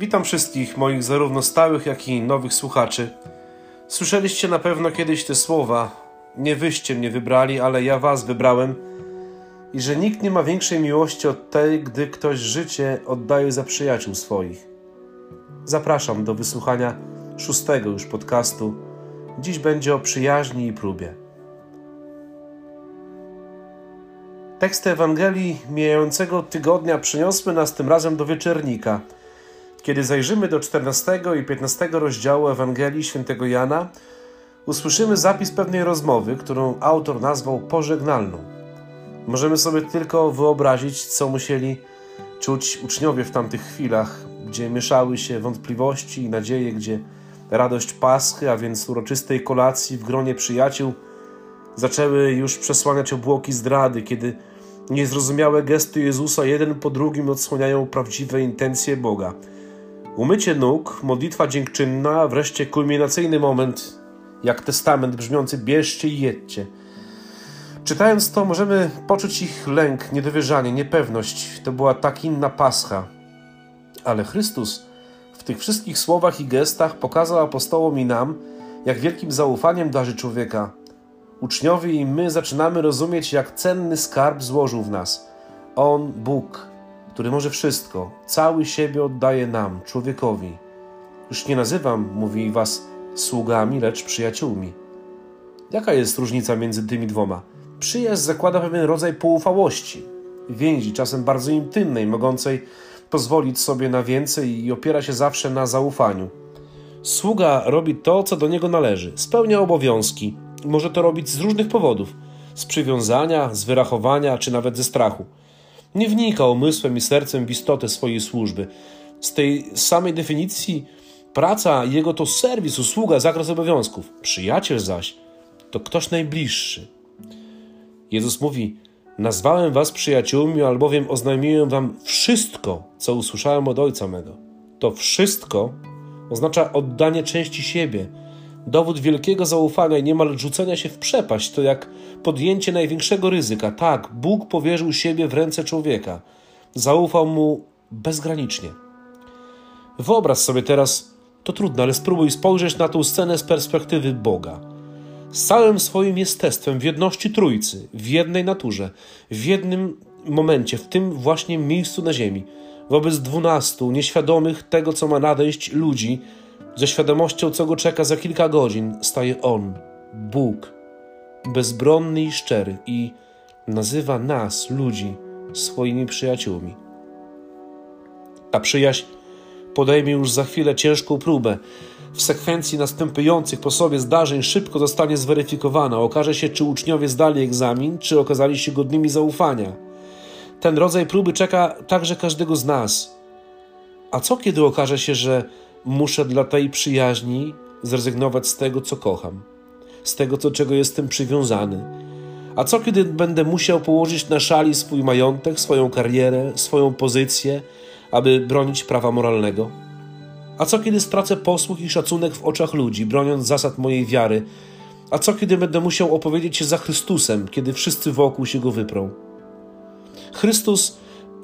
Witam wszystkich moich zarówno stałych, jak i nowych słuchaczy. Słyszeliście na pewno kiedyś te słowa: Nie wyście mnie wybrali, ale ja was wybrałem. I że nikt nie ma większej miłości od tej, gdy ktoś życie oddaje za przyjaciół swoich. Zapraszam do wysłuchania szóstego już podcastu. Dziś będzie o przyjaźni i próbie. Teksty Ewangelii mijającego tygodnia przyniosły nas tym razem do wieczernika – kiedy zajrzymy do 14 i 15 rozdziału Ewangelii Świętego Jana, usłyszymy zapis pewnej rozmowy, którą autor nazwał pożegnalną. Możemy sobie tylko wyobrazić, co musieli czuć uczniowie w tamtych chwilach, gdzie mieszały się wątpliwości i nadzieje, gdzie radość Paschy, a więc uroczystej kolacji w gronie przyjaciół, zaczęły już przesłaniać obłoki zdrady, kiedy niezrozumiałe gesty Jezusa jeden po drugim odsłaniają prawdziwe intencje Boga – Umycie nóg, modlitwa dziękczynna, wreszcie kulminacyjny moment, jak testament brzmiący bierzcie i jedźcie. Czytając to, możemy poczuć ich lęk, niedowierzanie, niepewność. To była tak inna pascha. Ale Chrystus w tych wszystkich słowach i gestach pokazał apostołom i nam, jak wielkim zaufaniem darzy człowieka. Uczniowie i my zaczynamy rozumieć, jak cenny skarb złożył w nas. On, Bóg, który może wszystko, cały siebie oddaje nam, człowiekowi. Już nie nazywam, mówi was, sługami, lecz przyjaciółmi. Jaka jest różnica między tymi dwoma? Przyjaźń zakłada pewien rodzaj poufałości, więzi, czasem bardzo intymnej, mogącej pozwolić sobie na więcej i opiera się zawsze na zaufaniu. Sługa robi to, co do niego należy, spełnia obowiązki może to robić z różnych powodów z przywiązania, z wyrachowania czy nawet ze strachu. Nie wnika umysłem i sercem w istotę swojej służby. Z tej samej definicji praca jego to serwis, usługa, zakres obowiązków. Przyjaciel zaś to ktoś najbliższy. Jezus mówi: Nazwałem was przyjaciółmi, albowiem oznajmiłem wam wszystko, co usłyszałem od Ojca mego. To wszystko oznacza oddanie części siebie, Dowód wielkiego zaufania i niemal rzucenia się w przepaść to jak podjęcie największego ryzyka. Tak, Bóg powierzył siebie w ręce człowieka. Zaufał mu bezgranicznie. Wyobraź sobie teraz, to trudno, ale spróbuj spojrzeć na tę scenę z perspektywy Boga. Z całym swoim jestestwem w jedności Trójcy, w jednej naturze, w jednym momencie, w tym właśnie miejscu na ziemi, wobec dwunastu nieświadomych tego, co ma nadejść ludzi, ze świadomością, co go czeka za kilka godzin, staje On, Bóg, bezbronny i szczery, i nazywa nas, ludzi, swoimi przyjaciółmi. Ta przyjaźń podejmie już za chwilę ciężką próbę. W sekwencji następujących po sobie zdarzeń szybko zostanie zweryfikowana. Okaże się, czy uczniowie zdali egzamin, czy okazali się godnymi zaufania. Ten rodzaj próby czeka także każdego z nas. A co kiedy okaże się, że muszę dla tej przyjaźni zrezygnować z tego, co kocham, z tego, do czego jestem przywiązany. A co kiedy będę musiał położyć na szali swój majątek, swoją karierę, swoją pozycję, aby bronić prawa moralnego? A co kiedy stracę posłuch i szacunek w oczach ludzi, broniąc zasad mojej wiary? A co kiedy będę musiał opowiedzieć się za Chrystusem, kiedy wszyscy wokół się go wyprą? Chrystus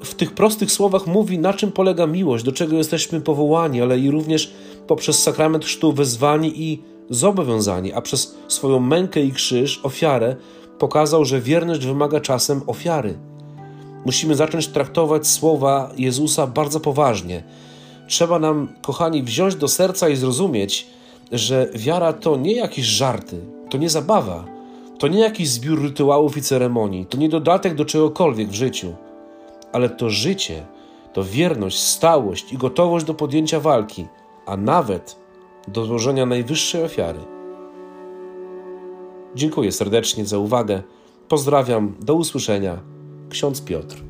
w tych prostych słowach mówi, na czym polega miłość, do czego jesteśmy powołani, ale i również poprzez sakrament chrztu wezwani i zobowiązani, a przez swoją mękę i krzyż, ofiarę, pokazał, że wierność wymaga czasem ofiary. Musimy zacząć traktować słowa Jezusa bardzo poważnie. Trzeba nam, kochani, wziąć do serca i zrozumieć, że wiara to nie jakieś żarty, to nie zabawa, to nie jakiś zbiór rytuałów i ceremonii, to nie dodatek do czegokolwiek w życiu ale to życie, to wierność, stałość i gotowość do podjęcia walki, a nawet do złożenia najwyższej ofiary. Dziękuję serdecznie za uwagę. Pozdrawiam, do usłyszenia. Ksiądz Piotr.